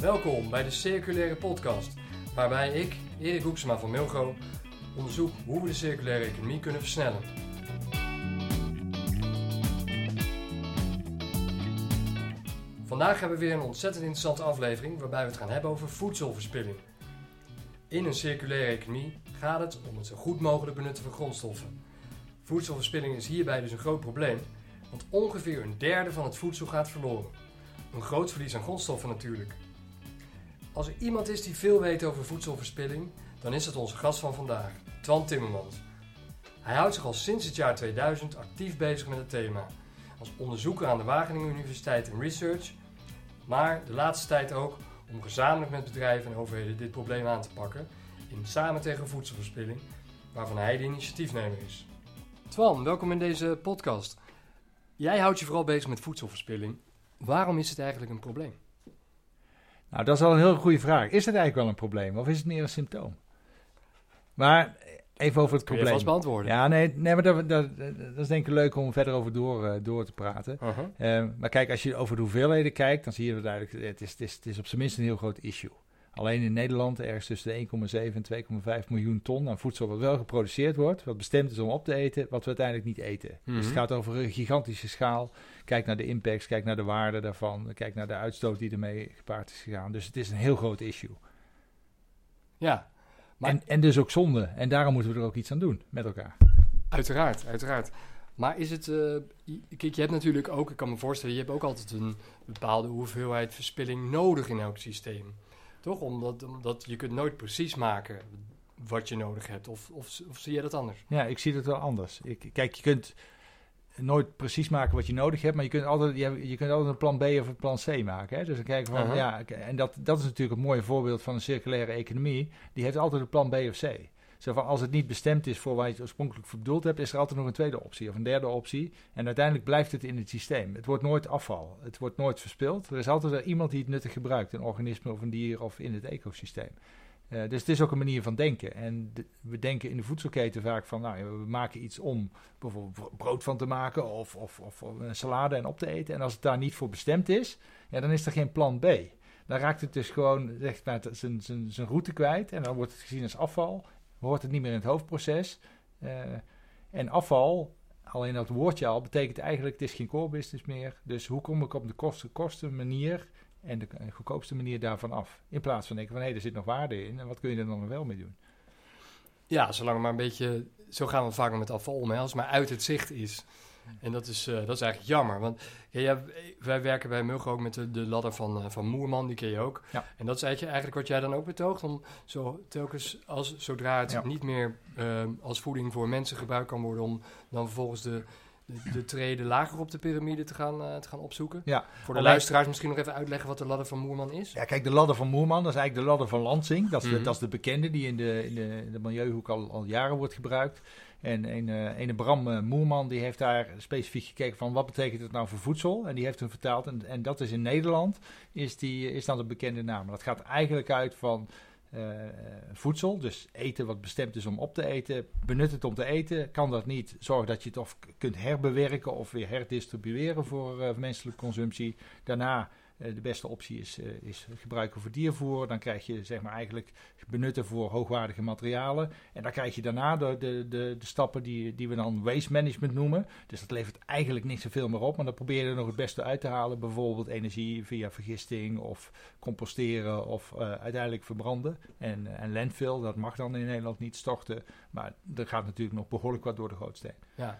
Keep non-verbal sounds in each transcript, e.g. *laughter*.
Welkom bij de Circulaire Podcast, waarbij ik, Erik Hoeksema van Milgo, onderzoek hoe we de circulaire economie kunnen versnellen. Vandaag hebben we weer een ontzettend interessante aflevering waarbij we het gaan hebben over voedselverspilling. In een circulaire economie gaat het om het zo goed mogelijk benutten van grondstoffen. Voedselverspilling is hierbij dus een groot probleem, want ongeveer een derde van het voedsel gaat verloren. Een groot verlies aan grondstoffen natuurlijk. Als er iemand is die veel weet over voedselverspilling, dan is het onze gast van vandaag, Twan Timmermans. Hij houdt zich al sinds het jaar 2000 actief bezig met het thema. Als onderzoeker aan de Wageningen Universiteit in Research, maar de laatste tijd ook om gezamenlijk met bedrijven en overheden dit probleem aan te pakken in Samen tegen voedselverspilling, waarvan hij de initiatiefnemer is. Twan, welkom in deze podcast. Jij houdt je vooral bezig met voedselverspilling. Waarom is het eigenlijk een probleem? Nou, dat is al een heel goede vraag. Is het eigenlijk wel een probleem of is het meer een symptoom? Maar even over het probleem. je vast beantwoorden. Ja, nee, nee maar dat, dat, dat is denk ik leuk om verder over door, eh, door te praten. Uh-huh. Eh, maar kijk, als je over de hoeveelheden kijkt, dan zie je dat duidelijk, het is, het, is, het is op zijn minst een heel groot issue. Alleen in Nederland ergens tussen de 1,7 en 2,5 miljoen ton aan voedsel wat wel geproduceerd wordt, wat bestemd is om op te eten, wat we uiteindelijk niet eten. Dus het Mhm. gaat over een gigantische schaal. Kijk naar de impacts, kijk naar de waarde daarvan, kijk naar de uitstoot die ermee gepaard is gegaan. Dus het is een heel groot issue. Ja, maar En, en dus ook zonde. En daarom moeten we er ook iets aan doen met elkaar. uiteraard, uiteraard. Maar is het... eh, kijk, je hebt natuurlijk ook, ik kan me voorstellen, je hebt ook altijd een bepaalde hoeveelheid verspilling nodig in elk systeem. Toch? Omdat, omdat je kunt nooit precies maken wat je nodig hebt. Of, of, of zie je dat anders? Ja, ik zie het wel anders. Ik, kijk, je kunt nooit precies maken wat je nodig hebt, maar je kunt altijd, je, je kunt altijd een plan B of een plan C maken. Hè? Dus dan kijken van, ja, en dat, dat is natuurlijk een mooi voorbeeld van een circulaire economie. Die heeft altijd een plan B of C. Zo van, als het niet bestemd is voor waar je oorspronkelijk voor bedoeld hebt, is er altijd nog een tweede optie of een derde optie. En uiteindelijk blijft het in het systeem. Het wordt nooit afval. Het wordt nooit verspild. Er is altijd wel iemand die het nuttig gebruikt, een organisme of een dier of in het ecosysteem. Eh, dus het is ook een manier van denken. En we denken in de voedselketen vaak van, nou we maken iets om bijvoorbeeld bro- brood van te maken of, of, of een salade en op te eten. En als het daar niet voor bestemd is, ja, dan is er geen plan B. Dan raakt het dus gewoon zeg maar, zijn route kwijt en dan wordt het gezien als afval. Hoort het niet meer in het hoofdproces. Eh, en afval, alleen dat woordje al, betekent eigenlijk het is geen core business meer. Dus hoe kom ik op de kosten, kosten manier en de goedkoopste manier daarvan af? In plaats van denken van hé, er zit nog waarde in en wat kun je er dan wel mee doen? Ja, zolang maar een beetje... Zo gaan we vaak met afval om, als maar uit het zicht is. En dat is, eh, dat is eigenlijk jammer. Want ja, ja, wij werken bij Mulgo ook met de, de ladder van, eh, van Moerman, die ken je ook. Ja. En dat is eigenlijk, eigenlijk wat jij dan ook betoogt. Om zo telkens, als, zodra het niet meer eh, als voeding voor mensen gebruikt kan worden... om dan vervolgens de, de, de treden lager op de piramide te gaan, eh, te gaan opzoeken. Ja, Voor de alleen- luisteraars misschien nog even uitleggen wat de ladder van Moerman is. Ja, kijk, de ladder van Moerman, dat is eigenlijk de ladder van Lansing. Dat is, de, Mhm. dat is de bekende die in de, in de, in de milieuhoek al, al jaren wordt gebruikt. En een, eh, ene Bram eh, Moerman die heeft daar specifiek gekeken van wat betekent het nou voor voedsel. En die heeft hem vertaald. En, en dat is in Nederland, is, die, is dan de bekende naam. Dat gaat eigenlijk uit van eh, voedsel. Dus eten wat bestemd is om op te eten. Benut het om te eten. Kan dat niet, zorg dat je het of kunt herbewerken of weer herdistribueren voor eh, menselijke consumptie. Daarna eh, de beste optie is, eh, is gebruiken voor diervoer. Dan krijg je zeg maar eigenlijk benutten voor hoogwaardige materialen. En dan krijg je daarna de, de, de, de stappen die, die we dan waste management noemen. Dus dat levert eigenlijk niet zoveel meer op. Maar dan probeer je er nog het beste uit te halen. Bijvoorbeeld energie via vergisting of composteren of eh, uiteindelijk verbranden. En, eh, en landfill, dat mag dan in Nederland niet storten. Maar er gaat natuurlijk nog behoorlijk wat door de gootsteen. Ja.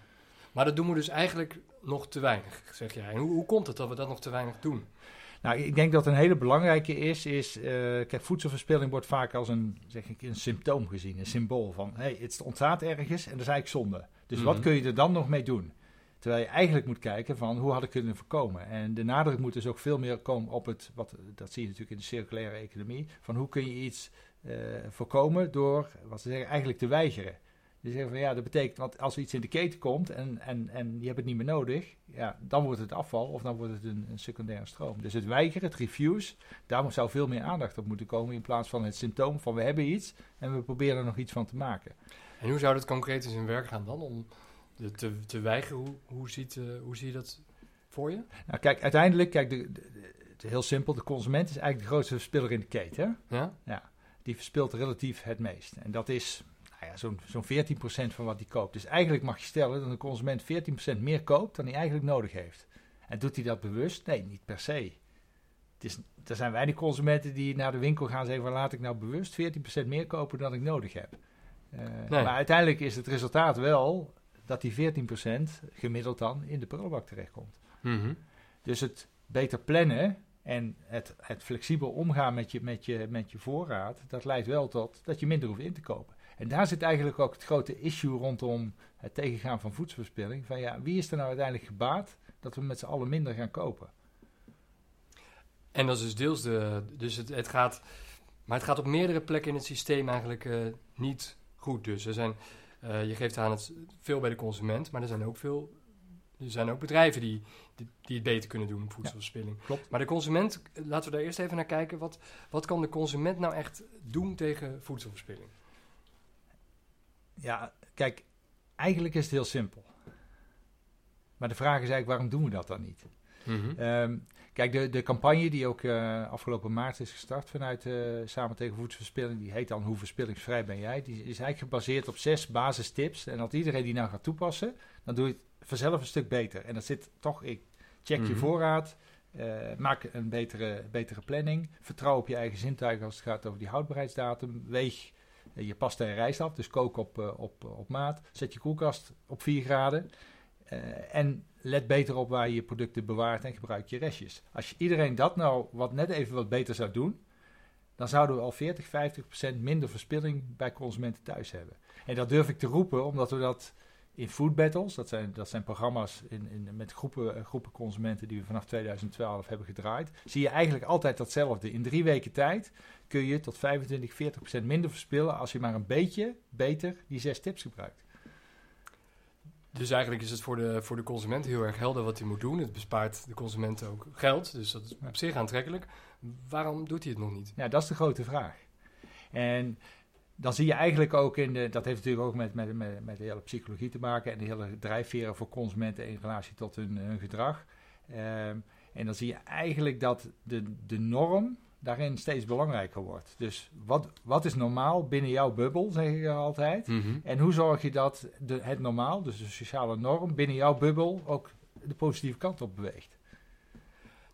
Maar dat doen we dus eigenlijk nog te weinig, zeg jij. En hoe, hoe komt het dat we dat nog te weinig doen? Nou, ik denk dat een hele belangrijke is, is eh, kijk, voedselverspilling wordt vaak als een, zeg ik, een symptoom gezien, een symbool van, hey, het ontstaat ergens en dat is eigenlijk zonde. Dus wat Mhm. kun je er dan nog mee doen? Terwijl je eigenlijk moet kijken van, hoe had ik kunnen voorkomen? En de nadruk moet dus ook veel meer komen op het, wat, dat zie je natuurlijk in de circulaire economie, van hoe kun je iets eh, voorkomen door, wat ze zeggen, eigenlijk te weigeren. Dus zeggen van ja, dat betekent, want als er iets in de keten komt en, en, en je hebt het niet meer nodig, ja, dan wordt het afval of dan wordt het een, een secundaire stroom. Dus het weigeren, het refuse, daar zou veel meer aandacht op moeten komen in plaats van het symptoom van we hebben iets en we proberen er nog iets van te maken. En hoe zou dat concreet in zijn werk gaan dan? Om de, te, te weigeren, hoe, hoe, ziet, eh, hoe zie je dat voor je? Nou kijk, uiteindelijk, kijk, de, heel simpel. De consument is eigenlijk de grootste verspiller in de keten. Ja? Ja, die verspilt relatief het meest. En dat is nou ja, zo'n zo'n 14% van wat hij koopt. Dus eigenlijk mag je stellen dat een consument 14% meer koopt dan hij eigenlijk nodig heeft. En doet hij dat bewust? Nee, niet per se. Het is, er zijn weinig consumenten die naar de winkel gaan zeggen van laat ik nou bewust 14% meer kopen dan ik nodig heb. Uh, Nee. Maar uiteindelijk is het resultaat wel dat die 14% gemiddeld dan in de prullenbak terechtkomt. Mhm. Dus het beter plannen en het, het flexibel omgaan met je, met, je, met je voorraad, dat leidt wel tot dat je minder hoeft in te kopen. En daar zit eigenlijk ook het grote issue rondom het tegengaan van voedselverspilling. Van ja, wie is er nou uiteindelijk gebaat dat we met z'n allen minder gaan kopen? En dat is dus deels de. Dus het, het gaat. Maar het gaat op meerdere plekken in het systeem eigenlijk eh, niet goed. Dus er zijn. eh, je geeft aan het veel bij de consument, maar er zijn ook veel. Er zijn ook bedrijven die, die, die het beter kunnen doen, voedselverspilling. klopt. Maar de consument, eh, laten we daar eerst even naar kijken. Wat, wat kan de consument nou echt doen tegen voedselverspilling? Ja, kijk, eigenlijk is het heel simpel. Maar de vraag is eigenlijk, waarom doen we dat dan niet? Ehm, kijk, de, de campagne die ook eh, afgelopen maart is gestart vanuit eh, Samen tegen Voedselverspilling, die heet dan Hoe verspillingsvrij ben jij? Die is eigenlijk gebaseerd op zes basistips. En als iedereen die nou gaat toepassen, dan doe je het vanzelf een stuk beter. En dat zit toch, ik check je Mhm. voorraad, eh, maak een betere, betere planning, vertrouw op je eigen zintuigen als het gaat over die houdbaarheidsdatum, weeg je pasta en rijst af, dus kook op, eh, op, op maat, zet je koelkast op 4 graden. Eh, en let beter op waar je je producten bewaart en gebruik je restjes. Als je iedereen dat nou wat net even wat beter zou doen, dan zouden we al 40, 50 procent minder verspilling bij consumenten thuis hebben. En dat durf ik te roepen, omdat we dat in food battles, dat zijn, dat zijn programma's in, in, met groepen, eh, groepen consumenten die we vanaf 2012 hebben gedraaid, zie je eigenlijk altijd datzelfde. In drie weken tijd kun je tot 25, 40 procent minder verspillen als je maar een beetje beter die zes tips gebruikt. Dus eigenlijk is het voor de, voor de consument heel erg helder wat hij moet doen. Het bespaart de consument ook geld, dus dat is op zich aantrekkelijk. Waarom doet hij het nog niet? Ja, dat is de grote vraag. En dan zie je eigenlijk ook in de, dat heeft natuurlijk ook met, met, met, met de hele psychologie te maken en de hele drijfveren voor consumenten in relatie tot hun, hun gedrag. Ehm, en dan zie je eigenlijk dat de, de norm daarin steeds belangrijker wordt. Dus wat, wat is normaal binnen jouw bubbel, zeg ik altijd. En hoe zorg je dat de, het normaal, dus de sociale norm, binnen jouw bubbel ook de positieve kant op beweegt?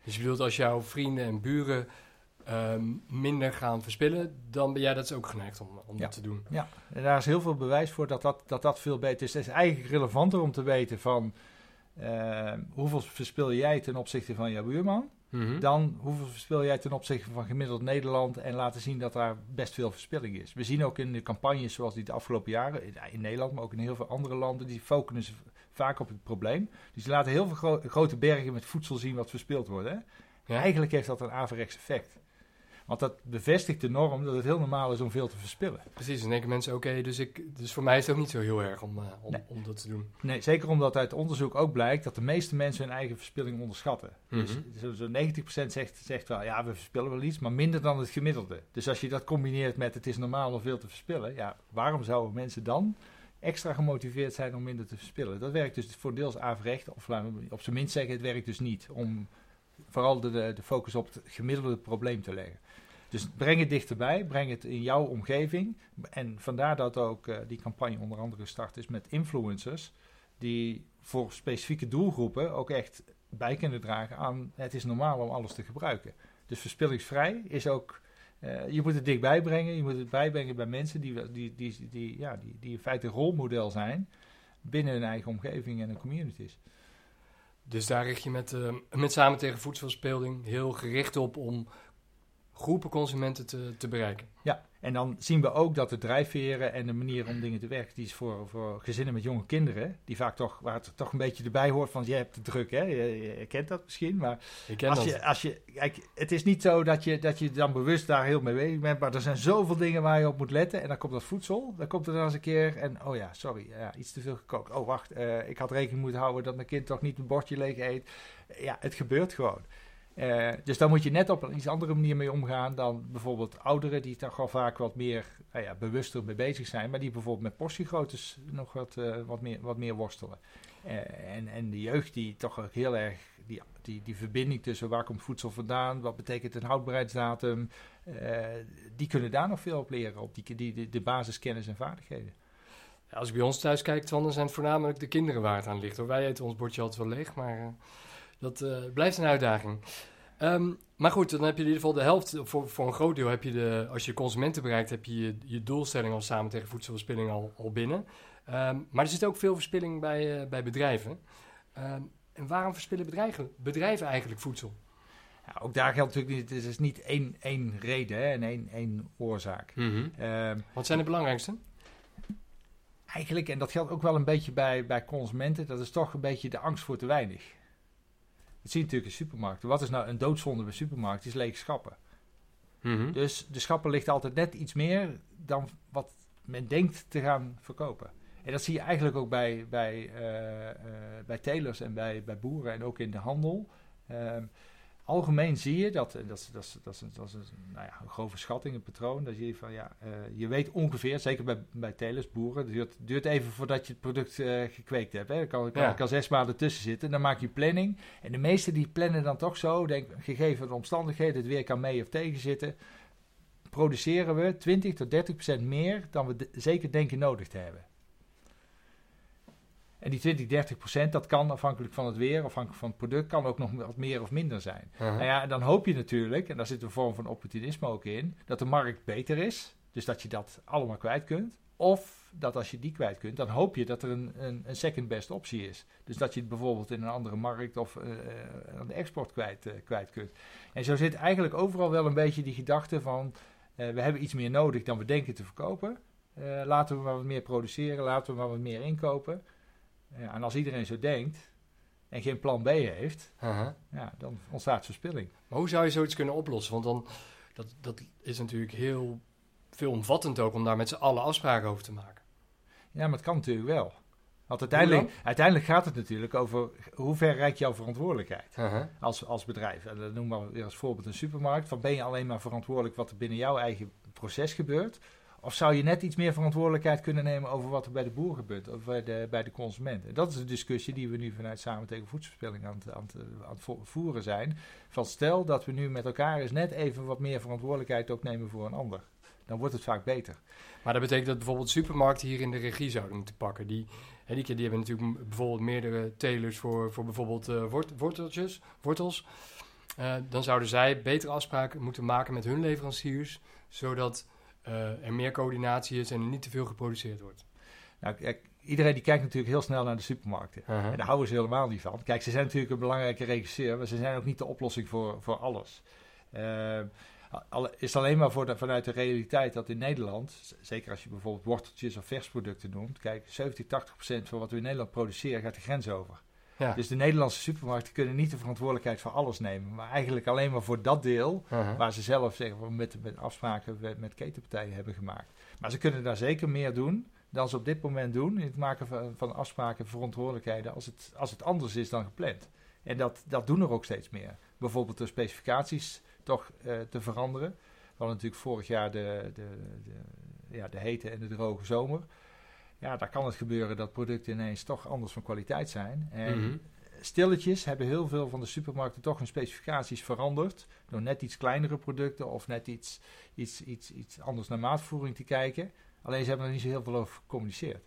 Dus je bedoelt als jouw vrienden en buren ehm, minder gaan verspillen, dan ben jij dat ook geneigd om, om Ja. dat te doen. Ja, en daar is heel veel bewijs voor dat dat, dat, dat veel beter is. Het is eigenlijk relevanter om te weten van eh, hoeveel verspil jij ten opzichte van jouw buurman, Mhm. dan hoeveel verspil jij ten opzichte van gemiddeld Nederland en laten zien dat daar best veel verspilling is. We zien ook in de campagnes zoals die de afgelopen jaren, in, Nederland, maar ook in heel veel andere landen, die focussen vaak op het probleem. Dus die laten heel veel gro- grote bergen met voedsel zien wat verspild wordt. Hè? Ja? Eigenlijk heeft dat een averechts effect. Want dat bevestigt de norm dat het heel normaal is om veel te verspillen. Precies, dan denken mensen, oké, dus, ik, dus voor mij is het ook niet zo heel erg om, eh, om, Nee. om dat te doen. Nee, zeker omdat uit onderzoek ook blijkt dat de meeste mensen hun eigen verspilling onderschatten. Mhm. Dus zo- zo'n 90% zegt, zegt wel, ja, we verspillen wel iets, maar minder dan het gemiddelde. Dus als je dat combineert met het is normaal om veel te verspillen, ja, waarom zouden mensen dan extra gemotiveerd zijn om minder te verspillen? Dat werkt dus voor deels averecht, of laten we op zijn minst zeggen, het werkt dus niet om vooral de, de, focus op het gemiddelde probleem te leggen. Dus breng het dichterbij, breng het in jouw omgeving. En vandaar dat ook eh, die campagne onder andere gestart is met influencers die voor specifieke doelgroepen ook echt bij kunnen dragen aan het is normaal om alles te gebruiken. Dus verspillingsvrij is ook, eh, je moet het dichtbij brengen, je moet het bijbrengen bij mensen die, die, die, die, ja, die, die in feite rolmodel zijn binnen hun eigen omgeving en hun communities. Dus daar richt je met, eh, met Samen tegen Voedselverspilling heel gericht op om groepen consumenten te, te bereiken. Ja, en dan zien we ook dat de drijfveren en de manier om dingen te werken, die is voor, voor gezinnen met jonge kinderen, die vaak toch, waar het toch een beetje erbij hoort van, je hebt het druk, hè? Je, je kent dat misschien, maar als dat. je, als je, kijk, het is niet zo dat je, dat je dan bewust daar heel mee bezig bent, maar er zijn zoveel dingen waar je op moet letten. En dan komt dat voedsel, dan komt er dan eens een keer en, oh ja, sorry, ja, iets te veel gekookt. Oh, wacht, eh, ik had rekening moeten houden dat mijn kind toch niet een bordje leeg eet. Ja, het gebeurt gewoon. Eh, dus daar moet je net op een iets andere manier mee omgaan dan bijvoorbeeld ouderen die toch al vaak wat meer nou ja, bewuster mee bezig zijn, maar die bijvoorbeeld met portiegroottes nog wat, eh, wat, meer, wat meer worstelen. Eh, en, en de jeugd die toch ook heel erg die, die, die verbinding tussen waar komt voedsel vandaan, wat betekent een houdbaarheidsdatum, die kunnen daar nog veel op leren, op die, die, de, basiskennis en vaardigheden. Als ik bij ons thuis kijk, dan zijn het voornamelijk de kinderen waar het aan ligt. Wij eten ons bordje altijd wel leeg, maar dat uh, blijft een uitdaging. Um, maar goed, dan heb je in ieder geval de helft, voor, voor een groot deel heb je de, als je consumenten bereikt, heb je je, je doelstelling al samen tegen voedselverspilling al, al binnen. Um, maar er zit ook veel verspilling bij, uh, bij bedrijven. Um, en waarom verspillen bedrijven, bedrijven eigenlijk voedsel? Ja, ook daar geldt natuurlijk niet, het is niet één, één reden hè, en één, één oorzaak. Mm -hmm. Wat zijn de belangrijkste? Eigenlijk, en dat geldt ook wel een beetje bij, bij consumenten, dat is toch een beetje de angst voor te weinig. Dat zie je natuurlijk in supermarkten. Wat is nou een doodzonde bij supermarkten? Is lege schappen. Mhm. Dus de schappen ligt altijd net iets meer dan wat men denkt te gaan verkopen. En dat zie je eigenlijk ook bij, bij, uh, uh, bij telers en bij, bij boeren en ook in de handel. Uh, algemeen zie je dat, dat, dat, dat, dat, is, dat is een, nou ja, een grove schatting, een patroon. Dat je van ja, uh, je weet ongeveer, zeker bij, bij telers, boeren, het duurt, duurt even voordat je het product uh, gekweekt hebt. Hè. Er kan, kan, ja. kan, zes maanden tussen zitten. Dan maak je planning. En de meesten die plannen dan toch zo, denk, gegeven de omstandigheden, het weer kan mee of tegen zitten. Produceren we 20 tot 30 procent meer dan we de, zeker denken nodig te hebben. En die 20, 30 procent, dat kan afhankelijk van het weer, afhankelijk van het product, kan ook nog wat meer of minder zijn. Uh -huh. Nou ja, en dan hoop je natuurlijk, en daar zit een vorm van opportunisme ook in, dat de markt beter is. Dus dat je dat allemaal kwijt kunt. Of dat als je die kwijt kunt, dan hoop je dat er een, een, een second best optie is. Dus dat je het bijvoorbeeld in een andere markt of uh, aan de export kwijt, uh, kwijt kunt. En zo zit eigenlijk overal wel een beetje die gedachte van, uh, we hebben iets meer nodig dan we denken te verkopen. laten we maar wat meer produceren, laten we maar wat meer inkopen. Ja, en als iedereen zo denkt en geen plan B heeft, uh -huh. ja, dan ontstaat verspilling. Maar hoe zou je zoiets kunnen oplossen? Want dan, dat, dat is natuurlijk heel veelomvattend ook om daar met z'n allen afspraken over te maken. Ja, maar het kan natuurlijk wel. Want uiteindelijk, uiteindelijk gaat het natuurlijk over hoe ver reikt jouw verantwoordelijkheid uh -huh. als, als bedrijf. En dan noem maar weer als voorbeeld een supermarkt. Van ben je alleen maar verantwoordelijk wat er binnen jouw eigen proces gebeurt? Of zou je net iets meer verantwoordelijkheid kunnen nemen over wat er bij de boer gebeurt, of bij de, bij de consument? En dat is de discussie die we nu vanuit Samen tegen Voedselverspilling aan het, aan, aan voeren zijn. Van stel dat we nu met elkaar eens net even wat meer verantwoordelijkheid ook nemen voor een ander. Dan wordt het vaak beter. Maar dat betekent dat bijvoorbeeld supermarkten hier in de regie zouden moeten pakken. Die, hè, die, die hebben natuurlijk bijvoorbeeld meerdere telers voor, voor bijvoorbeeld uh, wort, worteltjes, wortels. Uh, dan zouden zij betere afspraken moeten maken met hun leveranciers, zodat er meer coördinatie is en er niet te veel geproduceerd wordt. Nou, kijk, iedereen die kijkt natuurlijk heel snel naar de supermarkten. Uh -huh. En daar houden ze helemaal niet van. Kijk, ze zijn natuurlijk een belangrijke regisseur, maar ze zijn ook niet de oplossing voor, voor alles. Uh, al, is alleen maar voor de, vanuit de realiteit dat in Nederland, zeker als je bijvoorbeeld worteltjes of versproducten noemt, kijk, 70, 80 procent van wat we in Nederland produceren gaat de grens over. Ja. Dus de Nederlandse supermarkten kunnen niet de verantwoordelijkheid voor alles nemen, maar eigenlijk alleen maar voor dat deel uh -huh. waar ze zelf zeggen, met, met afspraken met, met ketenpartijen hebben gemaakt. Maar ze kunnen daar zeker meer doen dan ze op dit moment doen in het maken van, van afspraken en verantwoordelijkheden als het, als het anders is dan gepland. En dat, dat doen er ook steeds meer. Bijvoorbeeld de specificaties toch uh, te veranderen. We hadden natuurlijk vorig jaar de, de, de, ja, de hete en de droge zomer. Ja, daar kan het gebeuren dat producten ineens toch anders van kwaliteit zijn. En Mhm. stilletjes hebben heel veel van de supermarkten toch hun specificaties veranderd. Door net iets kleinere producten of net iets, iets, iets, iets anders naar maatvoering te kijken. Alleen ze hebben er niet zo heel veel over gecommuniceerd.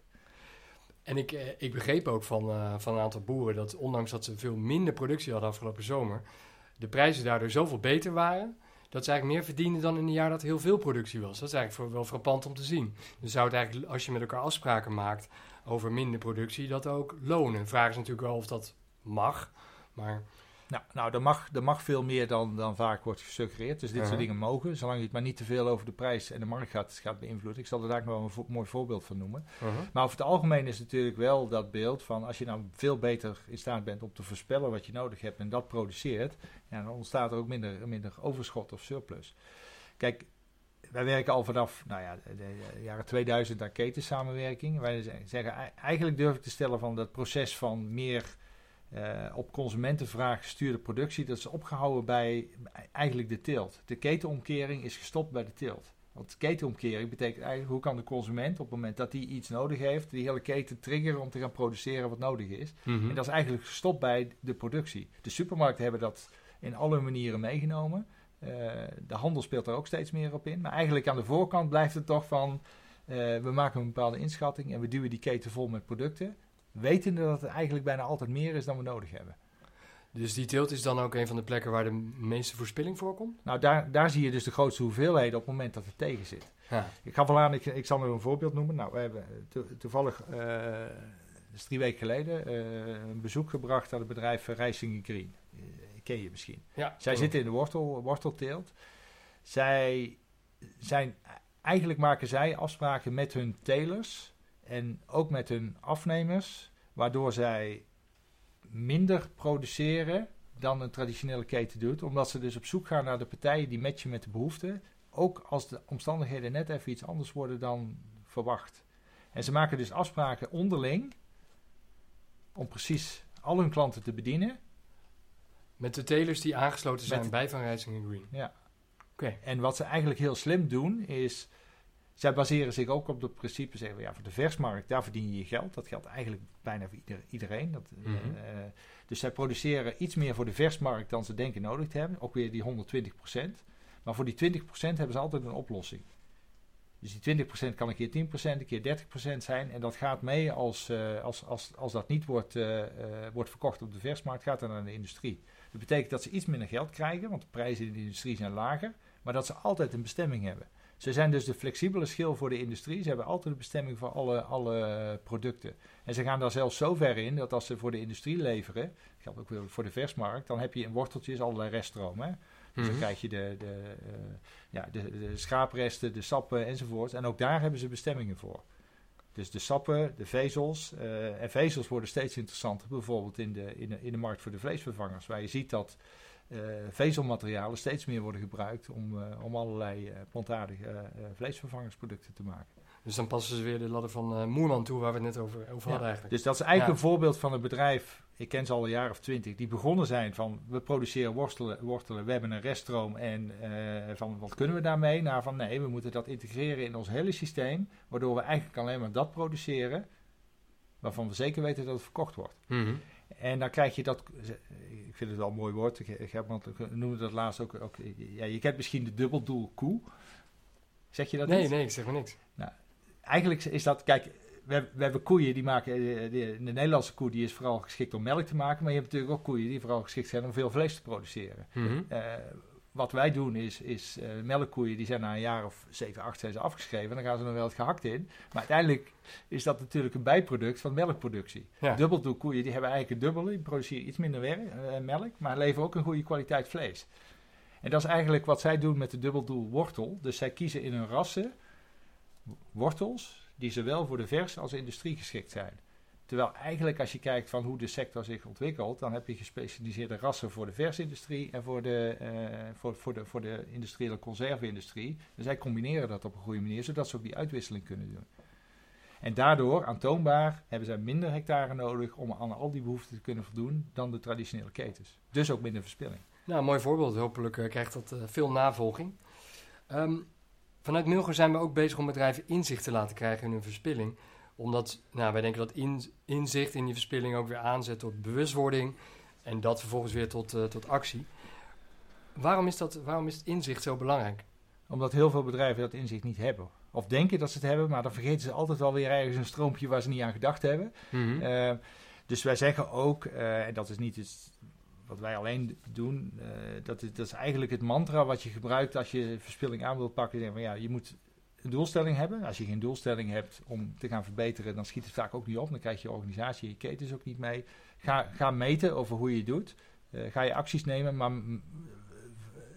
En ik, eh, ik begreep ook van, uh, van een aantal boeren dat ondanks dat ze veel minder productie hadden afgelopen zomer, de prijzen daardoor zoveel beter waren, dat ze eigenlijk meer verdienden dan in een jaar dat heel veel productie was. Dat is eigenlijk wel frappant om te zien. Dus zou het eigenlijk, als je met elkaar afspraken maakt over minder productie, dat ook lonen. Vraag is natuurlijk wel of dat mag, maar... Nou, nou er, mag, er mag veel meer dan, dan vaak wordt gesuggereerd. Dus dit soort dingen mogen, zolang je het maar niet te veel over de prijs en de markt gaat, gaat beïnvloeden. Ik zal er daar nog wel een vo mooi voorbeeld van noemen. Uh-huh. Maar over het algemeen is natuurlijk wel dat beeld van als je nou veel beter in staat bent om te voorspellen wat je nodig hebt en dat produceert, ja, dan ontstaat er ook minder, minder overschot of surplus. Kijk, wij werken al vanaf nou ja, de, de jaren 2000 aan ketensamenwerking. Wij zeggen, eigenlijk durf ik te stellen van dat proces van meer uh, op consumentenvraag gestuurde productie, dat is opgehouden bij eigenlijk de teelt. De ketenomkering is gestopt bij de teelt. Want ketenomkering betekent eigenlijk hoe kan de consument op het moment dat hij iets nodig heeft, die hele keten triggeren om te gaan produceren wat nodig is. Mhm. En dat is eigenlijk gestopt bij de productie. De supermarkten hebben dat in alle manieren meegenomen. Uh, de handel speelt er ook steeds meer op in. Maar eigenlijk aan de voorkant blijft het toch van, uh, we maken een bepaalde inschatting en we duwen die keten vol met producten. Wetende dat het eigenlijk bijna altijd meer is dan we nodig hebben. Dus die teelt is dan ook een van de plekken waar de meeste verspilling voorkomt? Nou, daar, daar zie je dus de grootste hoeveelheden op het moment dat het tegen zit. Ja. Ik ga aan, ik, ik zal nu een voorbeeld noemen. Nou, we hebben to, toevallig, uh, dus drie weken geleden, uh, een bezoek gebracht aan het bedrijf Rijsingen Green. Uh, ken je misschien. Ja, Zij cool. zitten in de wortel, wortelteelt. Zij zijn, eigenlijk maken zij afspraken met hun telers en ook met hun afnemers, waardoor zij minder produceren dan een traditionele keten doet. Omdat ze dus op zoek gaan naar de partijen die matchen met de behoeften. Ook als de omstandigheden net even iets anders worden dan verwacht. En ze maken dus afspraken onderling om precies al hun klanten te bedienen. Met de telers die aangesloten zijn Met- bij Van Rijsingen Green. Ja. Oké. En wat ze eigenlijk heel slim doen is... Zij baseren zich ook op het principe, zeggen we, ja, voor de versmarkt, daar verdien je je geld. Dat geldt eigenlijk bijna voor ieder- iedereen. Dat, eh, Mhm. dus zij produceren iets meer voor de versmarkt dan ze denken nodig te hebben. Ook weer die 120% Maar voor die 20% hebben ze altijd een oplossing. Dus die 20% kan een keer 10% een keer 30% zijn. En dat gaat mee als, eh, als, als, als dat niet wordt, eh, wordt verkocht op de versmarkt, gaat dat naar de industrie. Dat betekent dat ze iets minder geld krijgen, want de prijzen in de industrie zijn lager. Maar dat ze altijd een bestemming hebben. Ze zijn dus de flexibele schil voor de industrie. Ze hebben altijd een bestemming voor alle, alle producten. En ze gaan daar zelfs zo ver in dat als ze voor de industrie leveren, dat geldt ook weer voor de versmarkt, dan heb je in worteltjes allerlei reststroom. Hè? Dus dan Mhm. krijg je de, de, eh, ja, de, de schaapresten, de sappen enzovoort. En ook daar hebben ze bestemmingen voor. Dus de sappen, de vezels. eh, en vezels worden steeds interessanter, bijvoorbeeld in de, in, de, in de markt voor de vleesvervangers. Waar je ziet dat vezelmaterialen steeds meer worden gebruikt om, eh, om allerlei eh, plantaardige eh, eh, vleesvervangersproducten te maken. Dus dan passen ze weer de ladder van eh, Moerman toe, waar we het net over, over Ja, hadden eigenlijk. Dus dat is eigenlijk Ja. een voorbeeld van een bedrijf, ik ken ze al een jaar of twintig, die begonnen zijn van we produceren wortelen, wortelen we hebben een reststroom en eh, van wat kunnen we daarmee? Naar van nee, we moeten dat integreren in ons hele systeem, waardoor we eigenlijk alleen maar dat produceren waarvan we zeker weten dat het verkocht wordt. Mhm. En dan krijg je dat, ik vind het wel een mooi woord, ik, ik heb, want ik noemde dat laatst ook, ook ja, je kent misschien de dubbeldoel koe. Zeg je dat Nee, niet? nee, ik zeg maar niks. eigenlijk is dat, kijk, we, hebben- we hebben koeien die maken, eh, de, de, de Nederlandse koe die is vooral geschikt om melk te maken, maar je hebt natuurlijk ook koeien die vooral geschikt zijn om veel vlees te produceren. Eh, wat wij doen is, is eh, melkkoeien, die zijn na een jaar of 7, 8 zijn ze afgeschreven, dan gaan ze nog wel het gehakt in. Maar uiteindelijk is dat natuurlijk een bijproduct van melkproductie. Ja. Dubbeldoelkoeien die hebben eigenlijk een dubbele, die produceren iets minder werk, eh, melk, maar leveren ook een goede kwaliteit vlees. En dat is eigenlijk wat zij doen met de dubbeldoel wortel. Dus zij kiezen in hun rassen wortels die zowel voor de vers als industrie geschikt zijn. Terwijl eigenlijk als je kijkt van hoe de sector zich ontwikkelt, dan heb je gespecialiseerde rassen voor de versindustrie en voor de, eh, voor, voor de, voor de industriële conserveindustrie. Dus zij combineren dat op een goede manier, zodat ze ook die uitwisseling kunnen doen. En daardoor, aantoonbaar, hebben zij minder hectare nodig om aan al die behoeften te kunnen voldoen dan de traditionele ketens. Dus ook minder verspilling. Nou, mooi voorbeeld. Hopelijk eh, krijgt dat eh, veel navolging. Ehm, vanuit Milger zijn we ook bezig om bedrijven inzicht te laten krijgen in hun verspilling. Omdat nou, wij denken dat in- inzicht in die verspilling ook weer aanzet tot bewustwording. En dat vervolgens weer tot, eh, tot actie. Waarom is, dat, waarom is het inzicht zo belangrijk? Omdat heel veel bedrijven dat inzicht niet hebben. Of denken dat ze het hebben, maar dan vergeten ze altijd wel weer ergens een stroompje waar ze niet aan gedacht hebben. Eh, dus wij zeggen ook, eh, en dat is niet wat wij alleen doen, dat, is, dat is eigenlijk het mantra wat je gebruikt als je verspilling aan wilt pakken. Zeg van, ja, je moet een doelstelling hebben. Als je geen doelstelling hebt om te gaan verbeteren, dan schiet het vaak ook niet op. Dan krijg je organisatie, je ketens ook niet mee. Ga, ga meten over hoe je het doet. Eh, ga je acties nemen, maar mm,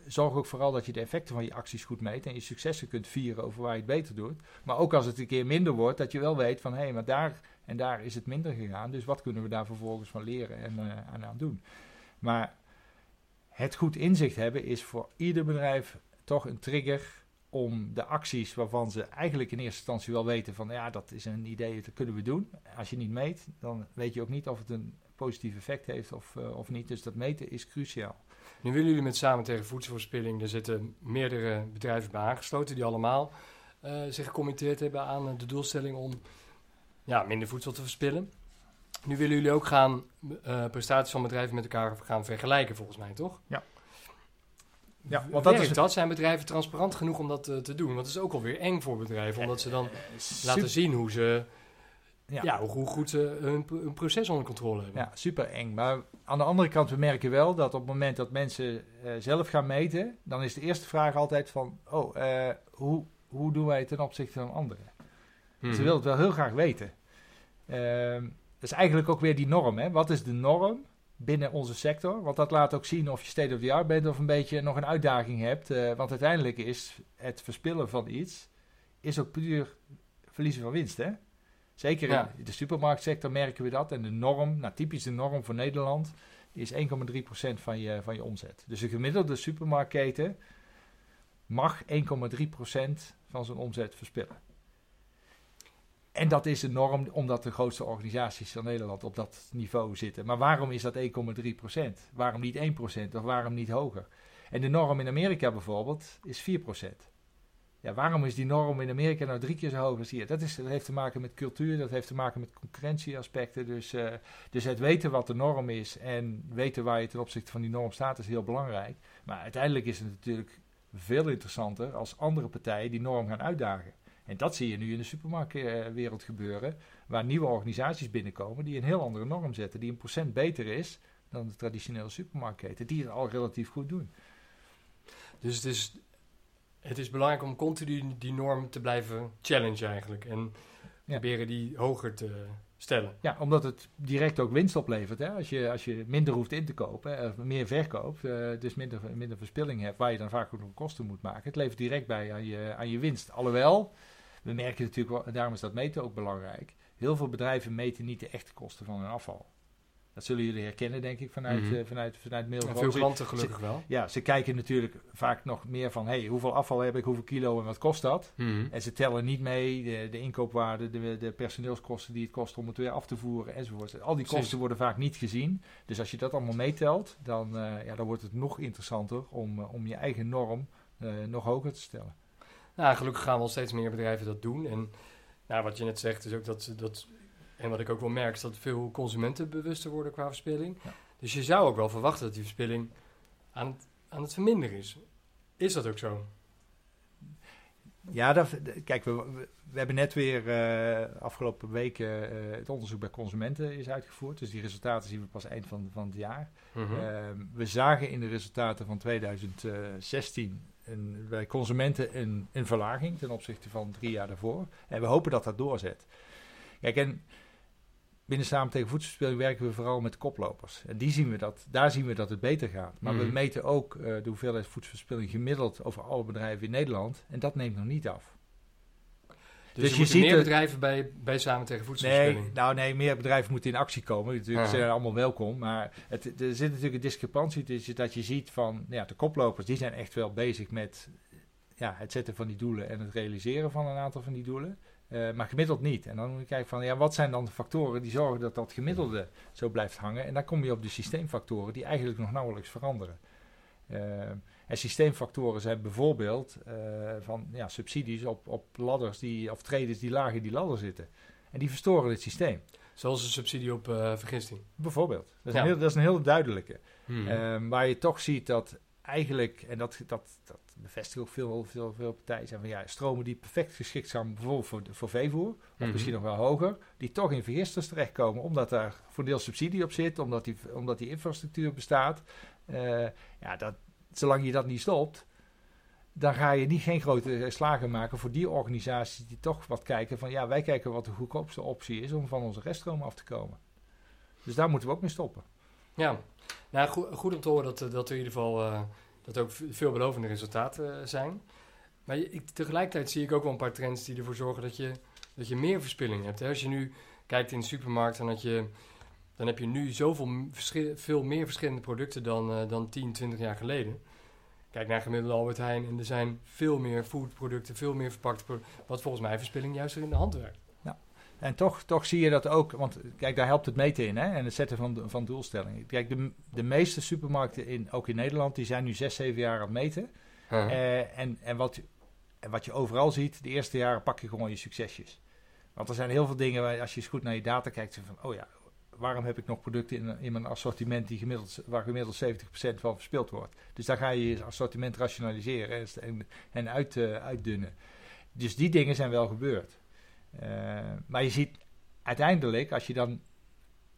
zorg ook vooral dat je de effecten van je acties goed meet en je successen kunt vieren over waar je het beter doet. Maar ook als het een keer minder wordt, dat je wel weet van hé, hey, maar daar en daar is het minder gegaan. Dus wat kunnen we daar vervolgens van leren en eh, aan, aan doen? Maar het goed inzicht hebben is voor ieder bedrijf toch een trigger om de acties waarvan ze eigenlijk in eerste instantie wel weten van ja, dat is een idee, dat kunnen we doen. Als je niet meet, dan weet je ook niet of het een positief effect heeft of, eh, of niet. Dus dat meten is cruciaal. Nu willen jullie met Samen tegen Voedselverspilling, er zitten meerdere bedrijven bij aangesloten die allemaal uh, zich gecommitteerd hebben aan de doelstelling om ja, minder voedsel te verspillen. Nu willen jullie ook gaan uh, prestaties van bedrijven met elkaar gaan vergelijken, volgens mij, toch? Ja. Ja, want dat is het... dat? Zijn bedrijven transparant genoeg om dat uh, te doen? Want het is ook alweer eng voor bedrijven, omdat ze dan laten zien hoe ze ja. ja hoe, goed ze hun, hun, proces onder controle hebben. Ja, super eng. Maar aan de andere kant, we merken wel dat op het moment dat mensen uh, zelf gaan meten, dan is de eerste vraag altijd van, oh, uh, hoe, hoe doen wij ten opzichte van anderen? Hmm. Ze willen het wel heel graag weten. Uh, dat is eigenlijk ook weer die norm. Hè? Wat is de norm binnen onze sector? Want dat laat ook zien of je state of the art bent of een beetje nog een uitdaging hebt. Uh, want uiteindelijk is het verspillen van iets, is ook puur verliezen van winst, hè? Zeker in de supermarktsector merken we dat. En de norm, nou typisch de norm voor Nederland, is 1,3% van je, van je omzet. Dus de gemiddelde supermarktketen mag 1,3% van zijn omzet verspillen. En dat is de norm omdat de grootste organisaties van Nederland op dat niveau zitten. Maar waarom is dat 1,3%? Waarom niet 1% of waarom niet hoger? En de norm in Amerika bijvoorbeeld is 4%. Ja, waarom is die norm in Amerika nou drie keer zo hoog als hier? Dat, heeft te maken met cultuur, dat heeft te maken met concurrentieaspecten. Dus, uh, dus het weten wat de norm is en weten waar je ten opzichte van die norm staat is heel belangrijk. Maar uiteindelijk is het natuurlijk veel interessanter als andere partijen die norm gaan uitdagen. En dat zie je nu in de supermarktwereld gebeuren, waar nieuwe organisaties binnenkomen die een heel andere norm zetten, die een procent beter is dan de traditionele supermarktketen, die het al relatief goed doen. Dus het is het is belangrijk om continu die norm te blijven challengen eigenlijk. En proberen die hoger te stellen. Ja, omdat het direct ook winst oplevert. Hè? Als, je, als je minder hoeft in te kopen, of meer verkoopt, uh, dus minder, minder verspilling hebt, waar je dan vaak ook nog kosten moet maken. Het levert direct bij aan je, aan je winst. Alhoewel, we merken natuurlijk, daarom is dat meten ook belangrijk. Heel veel bedrijven meten niet de echte kosten van hun afval. Dat zullen jullie herkennen, denk ik, vanuit, mm -hmm. vanuit, vanuit mail. veel klanten gelukkig wel. Ja, ze kijken natuurlijk vaak nog meer van... hey, hoeveel afval heb ik, hoeveel kilo en wat kost dat? Mhm. En ze tellen niet mee de, de inkoopwaarde, de, de, personeelskosten die het kost om het weer af te voeren enzovoort. Al die kosten worden vaak niet gezien. Dus als je dat allemaal meetelt, dan, uh, ja, dan wordt het nog interessanter om, uh, om je eigen norm uh, nog hoger te stellen. Nou, gelukkig gaan wel steeds meer bedrijven dat doen. En nou, wat je net zegt is ook dat, dat en wat ik ook wel merk is dat veel consumenten bewuster worden qua verspilling. Dus je zou ook wel verwachten dat die verspilling aan het, aan het verminderen is. Is dat ook zo? Ja, dat, kijk, we, we, hebben net weer uh, afgelopen weken uh, het onderzoek bij consumenten is uitgevoerd. Dus die resultaten zien we pas eind van, van het jaar. Mhm. Ehm, we zagen in de resultaten van 2016 een, bij consumenten een, een verlaging ten opzichte van drie jaar daarvoor. En we hopen dat dat doorzet. Kijk, en binnen Samen tegen Voedselverspilling werken we vooral met koplopers. En die zien we dat, daar zien we dat het beter gaat. Maar we mhm. meten ook uh, de hoeveelheid voedselverspilling gemiddeld over alle bedrijven in Nederland. En dat neemt nog niet af. Dus, dus je ziet meer bedrijven bij, bij Samen tegen Voedselverspilling? Nee, nou nee, meer bedrijven moeten in actie komen. Natuurlijk zijn allemaal welkom. Maar het, er zit natuurlijk een discrepantie tussen dat je ziet van... Nou ja, de koplopers die zijn echt wel bezig met ja, het zetten van die doelen... en het realiseren van een aantal van die doelen. Uh, maar gemiddeld niet. En dan moet je kijken van, ja, wat zijn dan de factoren die zorgen dat dat gemiddelde zo blijft hangen? En dan kom je op de systeemfactoren die eigenlijk nog nauwelijks veranderen. Uh, en systeemfactoren zijn bijvoorbeeld uh, van ja, subsidies op, op ladders die, of traders die laag in die ladder zitten. En die verstoren het systeem. Zoals een subsidie op vergisting. Bijvoorbeeld. Dat is, een, heel, dat is een heel duidelijke. Hmm. Ehm, waar je toch ziet dat eigenlijk, en dat, dat, dat bevestigen ook veel, veel, veel partijen, zijn van ja, stromen die perfect geschikt zijn bijvoorbeeld voor, voor veevoer, of mhm. misschien nog wel hoger, die toch in vergisters terechtkomen, omdat daar voor deel subsidie op zit, omdat die, omdat die infrastructuur bestaat. Uh, ja, dat, zolang je dat niet stopt, dan ga je niet geen grote slagen maken voor die organisaties die toch wat kijken van ja, wij kijken wat de goedkoopste optie is om van onze reststroom af te komen. Dus daar moeten we ook mee stoppen. Ja, nou, goed, goed om te horen dat, eh, dat er in ieder geval uh, dat ook veelbelovende resultaten uh, zijn. Maar ik, tegelijkertijd zie ik ook wel een paar trends die ervoor zorgen dat je, dat je meer verspilling hebt. Als je nu kijkt in de supermarkt, dan, je, dan heb je nu zoveel veel meer verschillende producten dan, uh, dan 10, 20 jaar geleden. Kijk naar gemiddelde Albert Heijn en er zijn veel meer foodproducten, veel meer verpakte producten, wat volgens mij verspilling juist er in de hand werkt. En toch, toch zie je dat ook, want kijk, daar helpt het meten in hè, en het zetten van, van doelstellingen. Kijk, de, de meeste supermarkten, in, ook in Nederland, die zijn nu zes, zeven jaar aan het meten. Uh, en, en, wat, en wat je overal ziet, de eerste jaren pak je gewoon je succesjes. Want er zijn heel veel dingen waar, als je eens goed naar je data kijkt, van, oh ja, waarom heb ik nog producten in, in mijn assortiment die gemiddeld, waar gemiddeld 70% van verspild wordt? Dus daar ga je je assortiment rationaliseren en, en uit, uh, uitdunnen. Dus die dingen zijn wel gebeurd. Uh, maar je ziet uiteindelijk, als je dan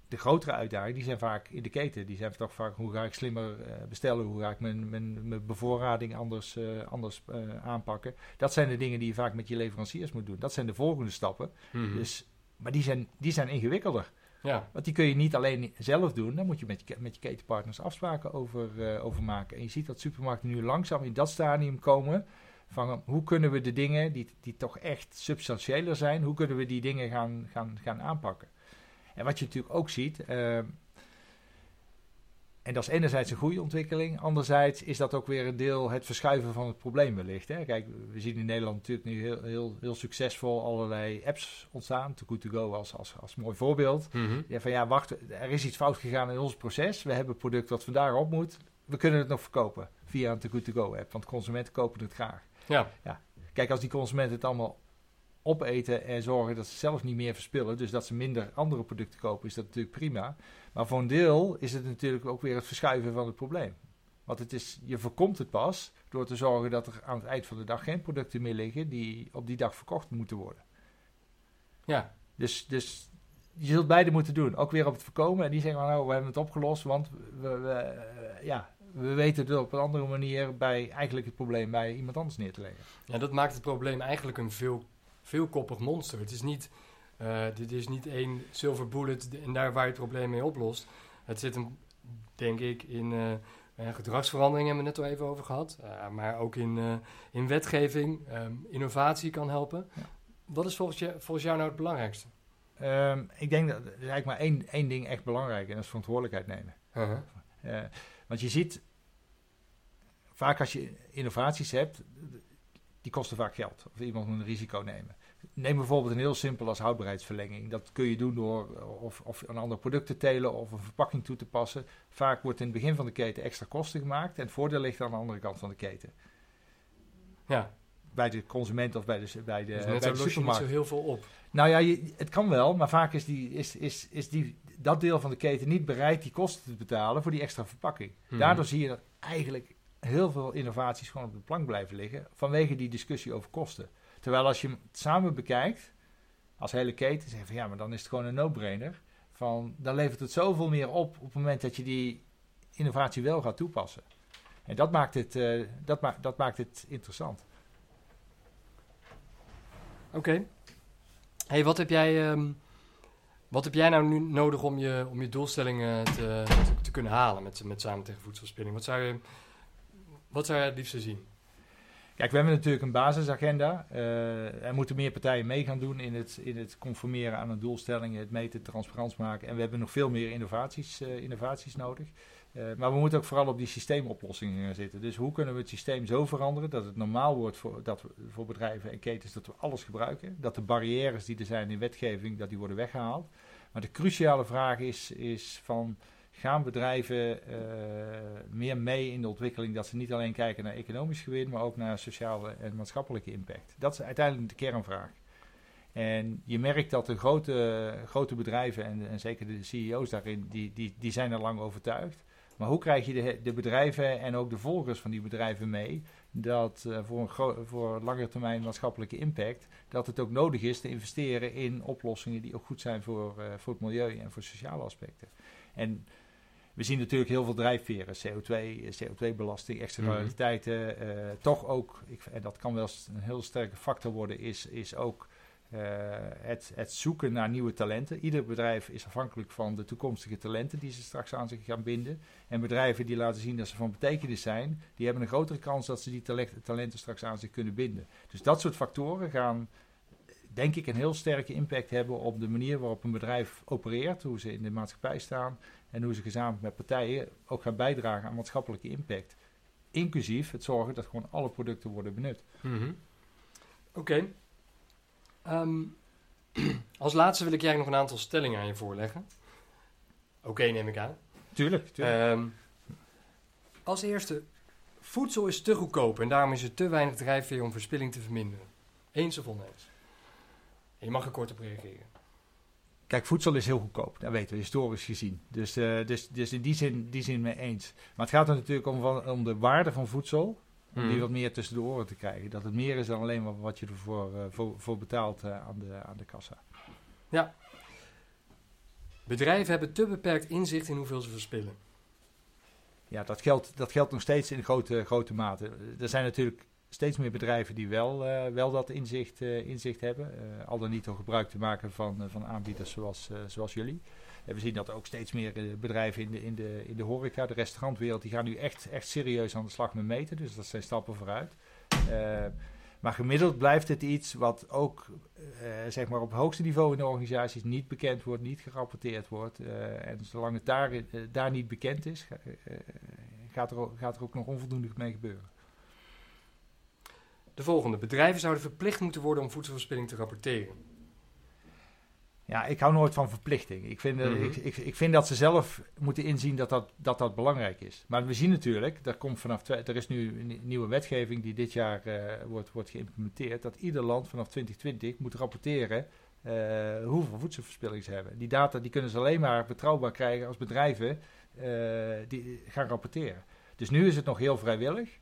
de grotere uitdagingen, die zijn vaak in de keten. Die zijn toch vaak, hoe ga ik slimmer uh, bestellen? Hoe ga ik mijn, mijn, mijn bevoorrading anders, uh, anders uh, aanpakken? Dat zijn de dingen die je vaak met je leveranciers moet doen. Dat zijn de volgende stappen. -hmm. dus, maar die zijn, die zijn ingewikkelder. Ja. Want die kun je niet alleen zelf doen. Daar moet je met je, met je ketenpartners afspraken over, over maken. En je ziet dat supermarkten nu langzaam in dat stadium komen van hoe kunnen we de dingen die, die toch echt substantiëler zijn, hoe kunnen we die dingen gaan, gaan, gaan aanpakken. En wat je natuurlijk ook ziet, uh, en dat is enerzijds een goede ontwikkeling, anderzijds is dat ook weer een deel het verschuiven van het probleem wellicht. Hè. Kijk, we zien in Nederland natuurlijk nu heel, heel, heel succesvol allerlei apps ontstaan, Too Good To Go als, als, als mooi voorbeeld. Mm -hmm. Ja, van ja, wacht, er is iets fout gegaan in ons proces, we hebben een product wat vandaag op moet, we kunnen het nog verkopen via een Too Good To Go app, want consumenten kopen het graag. Ja. ja. Kijk, als die consumenten het allemaal opeten en zorgen dat ze zelf niet meer verspillen, dus dat ze minder andere producten kopen, is dat natuurlijk prima. Maar voor een deel is het natuurlijk ook weer het verschuiven van het probleem. Want het is, je voorkomt het pas door te zorgen dat er aan het eind van de dag geen producten meer liggen die op die dag verkocht moeten worden. Ja. Dus, dus je zult beide moeten doen. Ook weer op het voorkomen. En die zeggen, nou, we hebben het opgelost, want we, we ja, we weten het op een andere manier bij eigenlijk het probleem bij iemand anders neer te leggen. Ja, dat maakt het probleem eigenlijk een veel, veelkoppig monster. Het is niet, uh, dit is niet één silver bullet en daar waar je het probleem mee oplost. Het zit hem, denk ik, in uh, gedragsverandering hebben we het net al even over gehad. Uh, maar ook in, in wetgeving, um, innovatie kan helpen. Ja. Wat is volgens, je, volgens jou nou het belangrijkste? Um, ik denk dat er eigenlijk maar één, één ding echt belangrijk en dat is verantwoordelijkheid nemen. -huh. Want je ziet, vaak als je innovaties hebt, die kosten vaak geld. Of iemand moet een risico nemen. Neem bijvoorbeeld een heel simpel als houdbaarheidsverlenging. Dat kun je doen door of, of een ander product te telen of een verpakking toe te passen. Vaak wordt in het begin van de keten extra kosten gemaakt. En het voordeel ligt aan de andere kant van de keten. Ja. Bij de consument of bij de, bij de, dus bij de supermarkt. niet zo heel veel op. Nou ja, je, het kan wel, maar vaak is, die, is, is, is die, dat deel van de keten niet bereid die kosten te betalen voor die extra verpakking. Hmm. Daardoor zie je dat eigenlijk heel veel innovaties gewoon op de plank blijven liggen vanwege die discussie over kosten. Terwijl als je hem samen bekijkt, als hele keten, zeg je van ja, maar dan is het gewoon een no-brainer. Van, dan levert het zoveel meer op op het moment dat je die innovatie wel gaat toepassen. En dat maakt het, uh, dat ma dat maakt het interessant. Oké. Okay. Hey, wat heb jij... Um wat heb jij nou nu nodig om je, om je doelstellingen te, te, kunnen halen met, met Samen tegen Voedselverspilling? Wat zou je, wat zou je het liefst zien? Kijk, we hebben natuurlijk een basisagenda. Uh, er moeten meer partijen mee gaan doen in het, in het conformeren aan een doelstelling, het meten, transparant maken. En we hebben nog veel meer innovaties, uh, innovaties nodig. Uh, maar we moeten ook vooral op die systeemoplossingen gaan zitten. Dus hoe kunnen we het systeem zo veranderen dat het normaal wordt voor, dat voor bedrijven en ketens dat we alles gebruiken. Dat de barrières die er zijn in wetgeving, dat die worden weggehaald. Maar de cruciale vraag is, is van gaan bedrijven uh, meer mee in de ontwikkeling dat ze niet alleen kijken naar economisch gewin, maar ook naar sociale en maatschappelijke impact. Dat is uiteindelijk de kernvraag. En je merkt dat de grote, grote bedrijven en, en zeker de CEO's daarin, die, die, die zijn er lang overtuigd. Maar hoe krijg je de, de bedrijven en ook de volgers van die bedrijven mee dat uh, voor, een voor lange termijn maatschappelijke impact, dat het ook nodig is te investeren in oplossingen die ook goed zijn voor, uh, voor het milieu en voor sociale aspecten. En we zien natuurlijk heel veel drijfveren, CO2, CO2-belasting, externaliteiten. Mm -hmm. uh, toch ook, ik, en dat kan wel een heel sterke factor worden, is, is ook het, het, zoeken naar nieuwe talenten. Ieder bedrijf is afhankelijk van de toekomstige talenten die ze straks aan zich gaan binden. En bedrijven die laten zien dat ze van betekenis zijn, die hebben een grotere kans dat ze die talenten straks aan zich kunnen binden. Dus dat soort factoren gaan, denk ik, een heel sterke impact hebben op de manier waarop een bedrijf opereert, hoe ze in de maatschappij staan en hoe ze gezamenlijk met partijen ook gaan bijdragen aan maatschappelijke impact. Inclusief het zorgen dat gewoon alle producten worden benut. -hmm. Oké. Um, *clears throat* Als laatste wil ik jij nog een aantal stellingen aan je voorleggen. Oké, neem ik aan. Tuurlijk, tuurlijk. Ehm, als eerste, voedsel is te goedkoop en daarom is er te weinig drijfveer om verspilling te verminderen. Eens of oneens? En je mag er kort op reageren. Kijk, voedsel is heel goedkoop. Dat weten we historisch gezien. Dus, eh, dus, dus in die zin, die zin mee eens. Maar het gaat er natuurlijk om, van, om de waarde van voedsel. Om die Mhm. wat meer tussen de oren te krijgen. Dat het meer is dan alleen maar wat je ervoor eh, voor, voor betaalt eh, aan, de, aan de kassa. Bedrijven hebben te beperkt inzicht in hoeveel ze verspillen. Ja, dat geldt, dat geldt nog steeds in grote, grote mate. Er zijn natuurlijk steeds meer bedrijven die wel, eh, wel dat inzicht, inzicht hebben. al dan niet door gebruik te maken van, van aanbieders zoals, zoals jullie. We zien dat ook steeds meer eh, bedrijven in de, in, de, in de horeca, de restaurantwereld, die gaan nu echt, echt serieus aan de slag met meten. Dus dat zijn stappen vooruit. Eh, maar gemiddeld blijft het iets wat ook eh, zeg maar op hoogste niveau in de organisaties niet bekend wordt, niet gerapporteerd wordt. En zolang het daar, daar niet bekend is, ga- gaat, er, gaat er ook nog onvoldoende mee gebeuren. De volgende. Bedrijven zouden verplicht moeten worden om voedselverspilling te rapporteren. Ja, ik hou nooit van verplichting. Ik vind, eh, Mhm. ik, ik, ik vind dat ze zelf moeten inzien dat dat, dat dat belangrijk is. Maar we zien natuurlijk, er, komt vanaf er is nu een nieuwe wetgeving die dit jaar eh, wordt, wordt geïmplementeerd, dat ieder land vanaf 2020 moet rapporteren eh, hoeveel voedselverspilling ze hebben. Die data die kunnen ze alleen maar betrouwbaar krijgen als bedrijven die gaan rapporteren. Dus nu is het nog heel vrijwillig.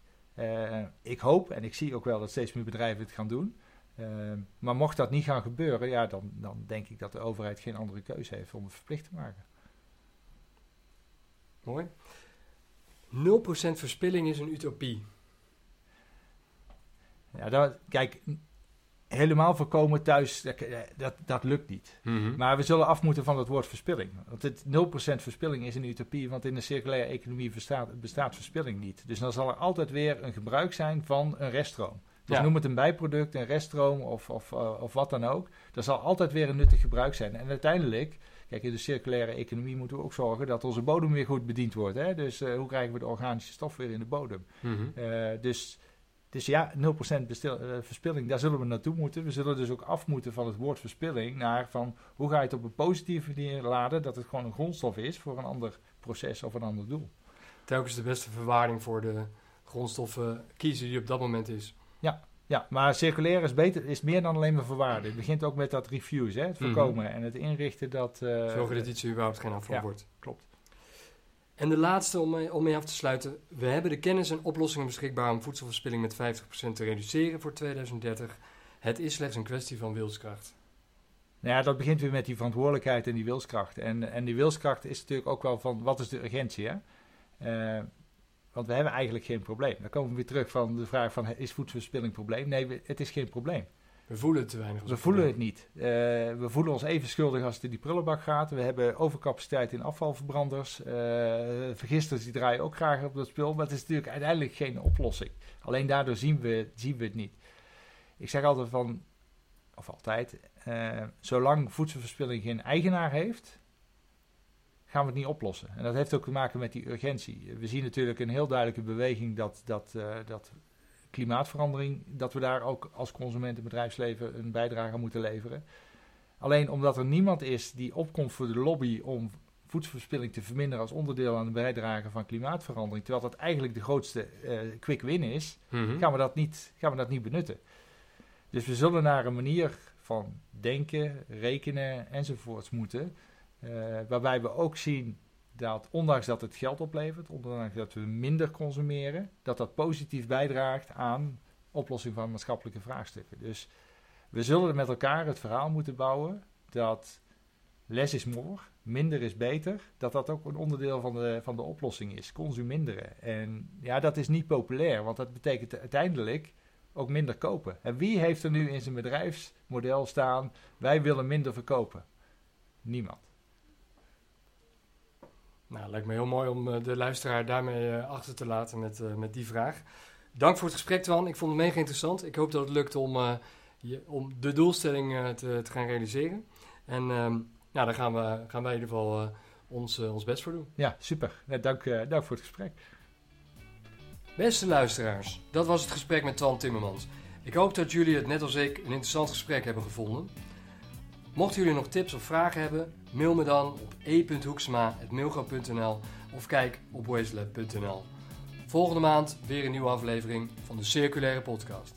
Ik hoop en ik zie ook wel dat steeds meer bedrijven het gaan doen. Eh, maar mocht dat niet gaan gebeuren, ja, dan, dan denk ik dat de overheid geen andere keuze heeft om het verplicht te maken. Mooi. 0% verspilling is een utopie. Ja, dat, kijk, helemaal voorkomen thuis, dat, dat, dat lukt niet. Maar we zullen af moeten van het woord verspilling. Want het 0% verspilling is een utopie, want in de circulaire economie bestaat, bestaat verspilling niet. Dus dan zal er altijd weer een gebruik zijn van een reststroom. Dus Ja. noem het een bijproduct, een reststroom of, of, eh, of wat dan ook. Er zal altijd weer een nuttig gebruik zijn. En uiteindelijk, kijk, in de circulaire economie moeten we ook zorgen dat onze bodem weer goed bediend wordt. Hè? Dus eh, hoe krijgen we de organische stof weer in de bodem? Mhm. Eh, dus, dus ja, 0% bestil, eh, verspilling, daar zullen we naartoe moeten. We zullen dus ook af moeten van het woord verspilling naar van hoe ga je het op een positieve manier laden, dat het gewoon een grondstof is voor een ander proces of een ander doel. Telkens de beste verwaarding voor de grondstoffen kiezen die op dat moment is. Ja, maar circulair is, beter, is meer dan alleen maar verwaarden. Het begint ook met dat refuse, hè, het Mhm. voorkomen en het inrichten dat... eh, Zorgen dat iets er überhaupt geen afval ja. wordt. Klopt. En de laatste om mee, om mee af te sluiten. We hebben de kennis en oplossingen beschikbaar om voedselverspilling met 50% te reduceren voor 2030. Het is slechts een kwestie van wilskracht. Nou ja, dat begint weer met die verantwoordelijkheid en die wilskracht. En, en die wilskracht is natuurlijk ook wel van, wat is de urgentie, hè? Eh, want we hebben eigenlijk geen probleem. Dan komen we weer terug van de vraag van, is voedselverspilling een probleem? Nee, we- het is geen probleem. We voelen het te weinig. We voelen het niet. Eh, we voelen ons even schuldig als het in die prullenbak gaat. We hebben overcapaciteit in afvalverbranders. Eh vergisters die draaien ook graag op dat spul. Maar het is natuurlijk uiteindelijk geen oplossing. Alleen daardoor zien we, zien we het niet. Ik zeg altijd van, of altijd, eh, zolang voedselverspilling geen eigenaar heeft, gaan we het niet oplossen. En dat heeft ook te maken met die urgentie. We zien natuurlijk een heel duidelijke beweging dat, dat, eh, dat klimaatverandering, dat we daar ook als consument en bedrijfsleven een bijdrage aan moeten leveren. Alleen omdat er niemand is die opkomt voor de lobby om voedselverspilling te verminderen als onderdeel aan de bijdrage van klimaatverandering, terwijl dat eigenlijk de grootste eh, quick win is, Mhm. gaan we dat niet, gaan we dat niet benutten. Dus we zullen naar een manier van denken, rekenen enzovoorts moeten, eh, waarbij we ook zien dat ondanks dat het geld oplevert, ondanks dat we minder consumeren, dat dat positief bijdraagt aan oplossing van maatschappelijke vraagstukken. Dus we zullen met elkaar het verhaal moeten bouwen dat less is more, minder is beter, dat dat ook een onderdeel van de, van de oplossing is, consuminderen. En ja, dat is niet populair, want dat betekent uiteindelijk ook minder kopen. En wie heeft er nu in zijn bedrijfsmodel staan, wij willen minder verkopen? Niemand. Nou, lijkt me heel mooi om eh, de luisteraar daarmee eh, achter te laten met, eh, met die vraag. Dank voor het gesprek, Twan. Ik vond het mega interessant. Ik hoop dat het lukt om, je, om de doelstelling te, te gaan realiseren. En ehm, nou, daar gaan, we, gaan wij in ieder geval ons, ons best voor doen. Ja, super. Ja, dank, dank voor het gesprek. Beste luisteraars, dat was het gesprek met Twan Timmermans. Ik hoop dat jullie het net als ik een interessant gesprek hebben gevonden. Mochten jullie nog tips of vragen hebben, mail me dan op e.hoeksma.mailgroep.nl of kijk op wasteLab.nl. Volgende maand weer een nieuwe aflevering van de Circulaire Podcast.